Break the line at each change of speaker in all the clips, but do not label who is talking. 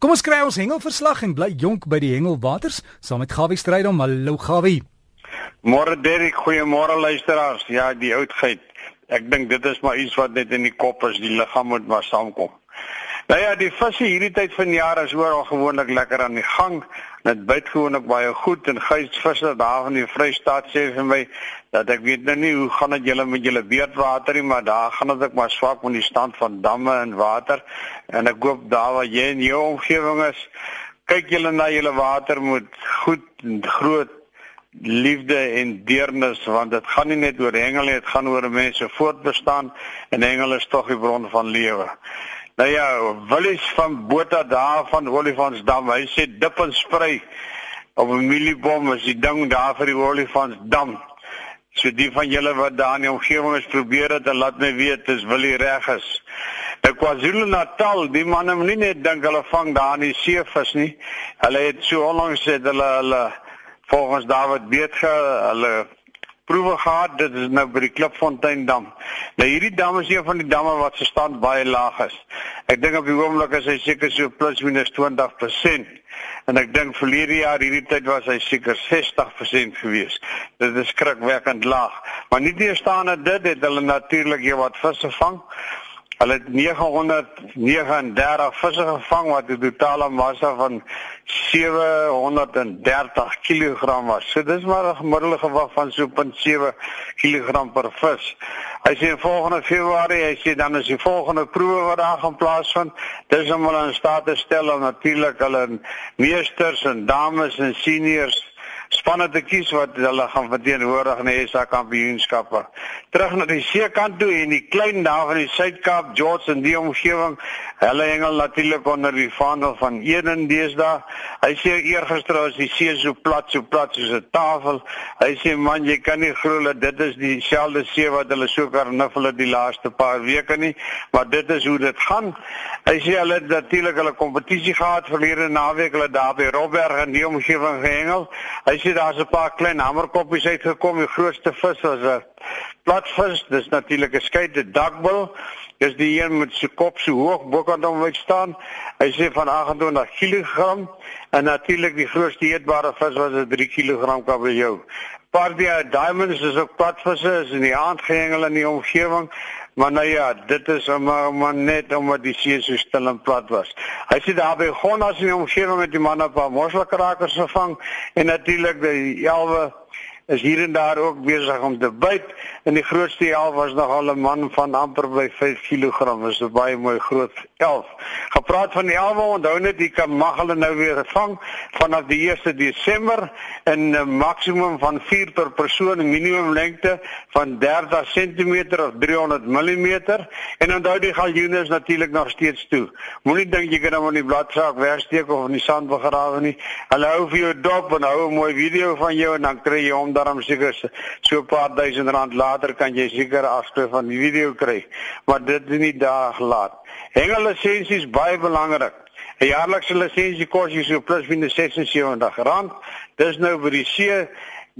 Kom ons kry ons hengelverslag en bly jonk by die hengelwaters saam met Gawie Strydom. Hallo Gawie.
Môre Derek, goeiemôre luisteraars. Ja, die oudheid. Ek dink dit is maar iets wat net in die kop is, die liggaam moet maar saamkom. Nou ja, die visse hierdie tyd van die jaar is oral gewoonlik lekker aan die gang. Dit byt gewoonlik baie goed en gysvisse daar in die Vrystaat sê vir my dat ek weet nou nie hoe gaan dit julle met julle beerdwater nie, maar daar gaan dit ook maar swak met die stand van damme en water. En ek hoop daar waar jy in jou omgewing is, kyk julle na julle water moet goed groot liefde en deernis want dit gaan nie net oor hengel nie, dit gaan oor mense voortbestaan en hengel is tog die bron van lewe. Nou ja, Willies van Botha daar van Olifantsdam, hy sê dip en sprei op 'n mieliebom as die ding daar vir die Olifantsdam. So die van julle wat daar in omgewing is, probeer dit en laat my weet as Willie reg is. Ek KwaZulu-Natal, die manne moet nie net dink hulle vang daar in die seevis nie. Hulle het so onlangs het hulle hulle volgens David Beetge hulle proewe gehad. Dit is nou by die Klipfontein dam. Nou hierdie dam is een van die damme wat se stand baie laag is. Ek dink op die oomblik is hy seker so plus minus 20% en ek dink verlede jaar hierdie tyd was hy seker 60% gewees. Dit is skrikwekkend laag. Maar nie teenoor dit het hulle natuurlik hier wat visse vang. Hulle het 939 visse gevang wat 'n totale massa van 730 kg was. So dis maar 'n gemiddelde gewig van so 0.7 kg per vis. Hy sê volgende Februarie, hy sê dan is die volgende proewe wat daar gaan plaasvind. Dis om hulle in staat te stel om natuurlik hulle meesters en dames en seniors spanne te kies wat hulle gaan verteenwoordig in die SA kampioenskappe. Terug na die seekant toe en die klein daar van die Suid-Kaap, George en die omgewing, hulle hengel natuurlik onder die vaandel van Eden deesdae. Hy sê eergister was die see so plat, so plat soos 'n tafel. Hy sê man, jy kan nie glo dat dit is dieselfde see wat hulle so karnuffel het die laaste paar weke nie, maar dit is hoe dit gaan. Hy sê hulle het natuurlik hulle kompetisie gehad verlede naweek hulle daar by Robberg en die omgewing gehengel. Hy sê daar's 'n paar klein hamerkoppies uitgekom. Die grootste vis was 'n platvis. Dis natuurlik 'n skeide dakbil. Dis die een met sy kop so hoog bokant om uit staan. Hy sê van 28 kg en natuurlik die grootste eetbare vis was 'n 3 kg kabeljou. Pardia diamonds is ook platvisse is in die aand gehengel in die omgewing. Maar nou ja, dit is maar, maar net omdat die see so stil en plat was. Hy sê daar by Gonnas in die omgewing met die manne op 'n mosselkrakers gevang en natuurlik die elwe is hier en daar ook besig om te byt en die grootste elf was nog al 'n man van amper by 5 kg is 'n baie mooi groot elf. Gepraat van die elwe onthou net die kan mag hulle nou weer vang vanaf die 1 Desember in 'n maksimum van 4 per persoon 'n minimum lengte van 30 cm of 300 mm en onthou die galjoene is natuurlik nog steeds toe. Moenie dink jy kan hom in die bladsaak wegsteek of in die sand begrawe nie. Hulle hou vir jou dop en hou 'n mooi video van jou en dan kry jy hom daarom seker so 'n paar duisend rand later kan jy seker afskrif van die video kry. Maar dit is nie daag laat. Hengel lisensies baie belangrik. 'n Jaarlikse lisensie kos jy so plus minus 76 rand. Dis nou vir die see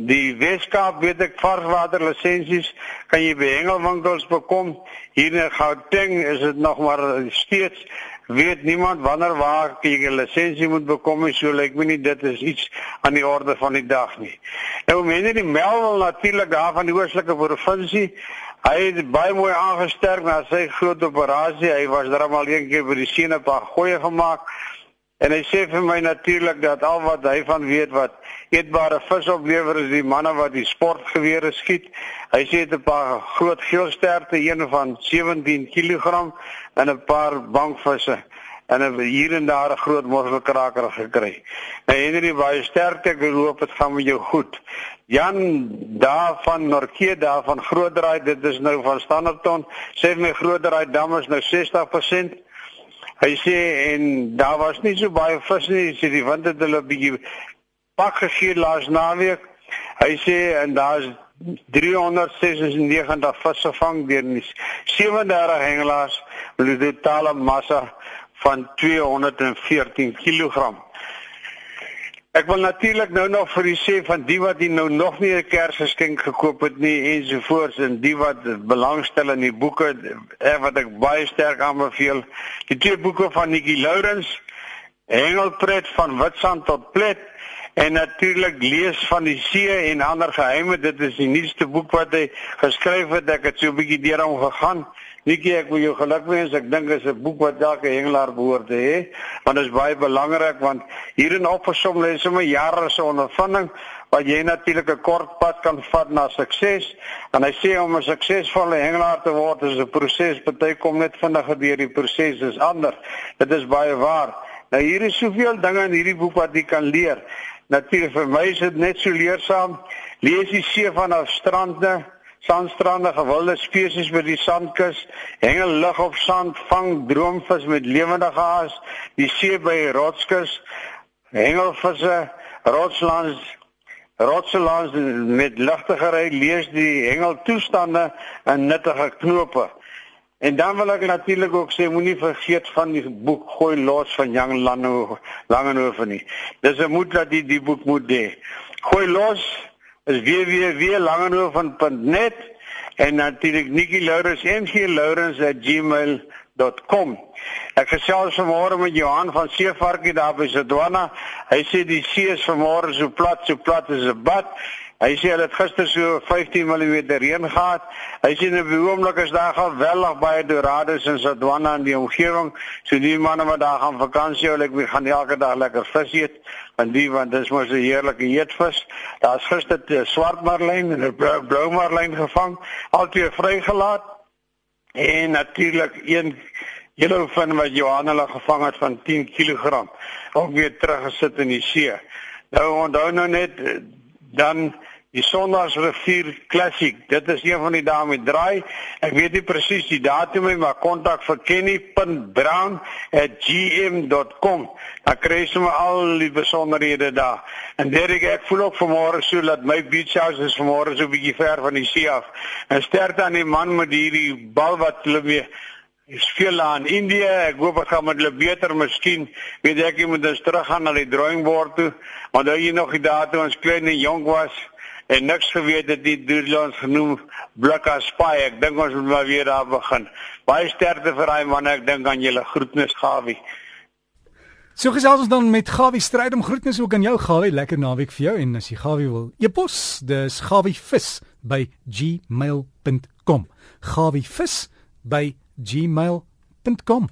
Die Weskaap weet ek varswater lisensies kan jy by hengelwinkels bekom. Hier in Gauteng is dit nog maar steeds weet niemand wanneer waar jy 'n lisensie moet bekom en so lyk my nie dit is iets aan die orde van die dag nie. Nou mense die Melville natuurlik daar van die oostelike provinsie hy het baie mooi aangesterk na sy groot operasie. Hy was daar al een keer by die sene paar goeie gemaak. En hy sê vir my natuurlik dat al wat hy van weet wat eetbare vis oplewer is die manne wat die sportgewere skiet. Hy sê dit 'n paar groot geelsterte, een van 17 kg en 'n paar bankvisse en 'n hier en daar 'n groot mosselkraker gekry. Nou Henry baie sterkte geloop, dit gaan met jou goed. Jan daar van Norke daar van Grootdraai, dit is nou van Standerton, sê my Grootdraai dam is nou 60% Hy sê en daar was nie so baie vis nie, sê die wind het hulle bietjie pak gegee laas naweek. Hy sê en daar's 396 visse vang deur 37 hengelaars met 'n totale massa van 214 kg. Ek wil natuurlik nou nog vir u sê van die wat die nou nog nie 'n Kersgeskenk gekoop het nie ensovoorts en die wat belangstel in die boeke eh, wat ek baie sterk aanbeveel. Die twee boeke van Nikki Lourens Hengelpret van Witstrand tot Plet en natuurlik lees van die see en ander geheime. Dit is die nuutste boek wat hy geskryf het. Ek het so 'n bietjie deur hom gegaan. Nikkie, ek wil jou gelukwens. Ek dink dit is 'n boek wat elke hengelaar behoort te hê, want dit is baie belangrik want hierin opgesom lê sommer jare se ondervinding wat jy natuurlik 'n kort pad kan vat na sukses. En hy sê om 'n suksesvolle hengelaar te word is 'n proses. Party kom net vinniger deur die proses as ander. Dit is baie waar. Nou hier is soveel dinge in hierdie boek wat jy kan leer. Natuurlik vir my is dit net so leersaam. Lees die see vanaf strande, sandstrande, gewilde spesies by die sandkus, hengel lig op sand, vang droomvis met lewendige haas, die see by rotskus, hengelvisse, rotslands Rotselands met ligtigery lees die hengeltoestande en nuttige knope. En dan wil ek natuurlik ook sê moenie vergeet van die boek Gooi los van Jan Langehoven nie. Dis 'n moed dat jy die boek moet hê. Gooi los is www.langehoven.net en natuurlik Nikki Lourens nglourens@gmail.com. Ek gesels vanmôre met Johan van Seevarkie daar by Sedwana. Hy sê die see is vanmôre so plat, so plat as 'n bad. Hy sê hulle het gister so 15 mm reën gehad. Hy sê in 'n oomblik is daar geweldig baie dorades in Sodwana in die omgewing. So die manne wat daar gaan vakansie hou, ek gaan elke dag lekker vis eet. Want die want dis mos 'n heerlike eetvis. Daar's gister 'n swart marlyn en 'n blou, blou marlyn gevang, albei vrygelaat. En natuurlik een hele van wat Johanna gevang het van 10 kg ook weer teruggesit in die see. Nou onthou nou net dan Die Sondagsrivier Classic. Dit is een van die dae met draai. Ek weet nie presies die datum nie, maar kontak vir kenny.brown@gm.com. Dan kry jy sommer al die besonderhede daar. En Derek, ek voel ook vanmôre so dat my beach house is vanmôre so 'n bietjie ver van die see af. En sterkte aan die man met hierdie bal wat hulle weer is veel aan Indië. Ek hoop dit gaan met hulle beter. Miskien weet ek jy moet ons teruggaan na die drawing board toe. Want nou jy nog die datum ons klein en jonk was en niks geweet het die Doodlands genoem Blikka Spy. Ek dink ons moet maar weer daar begin. Baie sterkte vir daai man. Ek dink aan julle groetnis Gawie.
So gesels ons dan met Gawie stryd om groetnis ook aan jou Gawie. Lekker naweek vir jou en as jy Gawie wil e-pos, dis gawievis@gmail.com. gawievis@gmail.com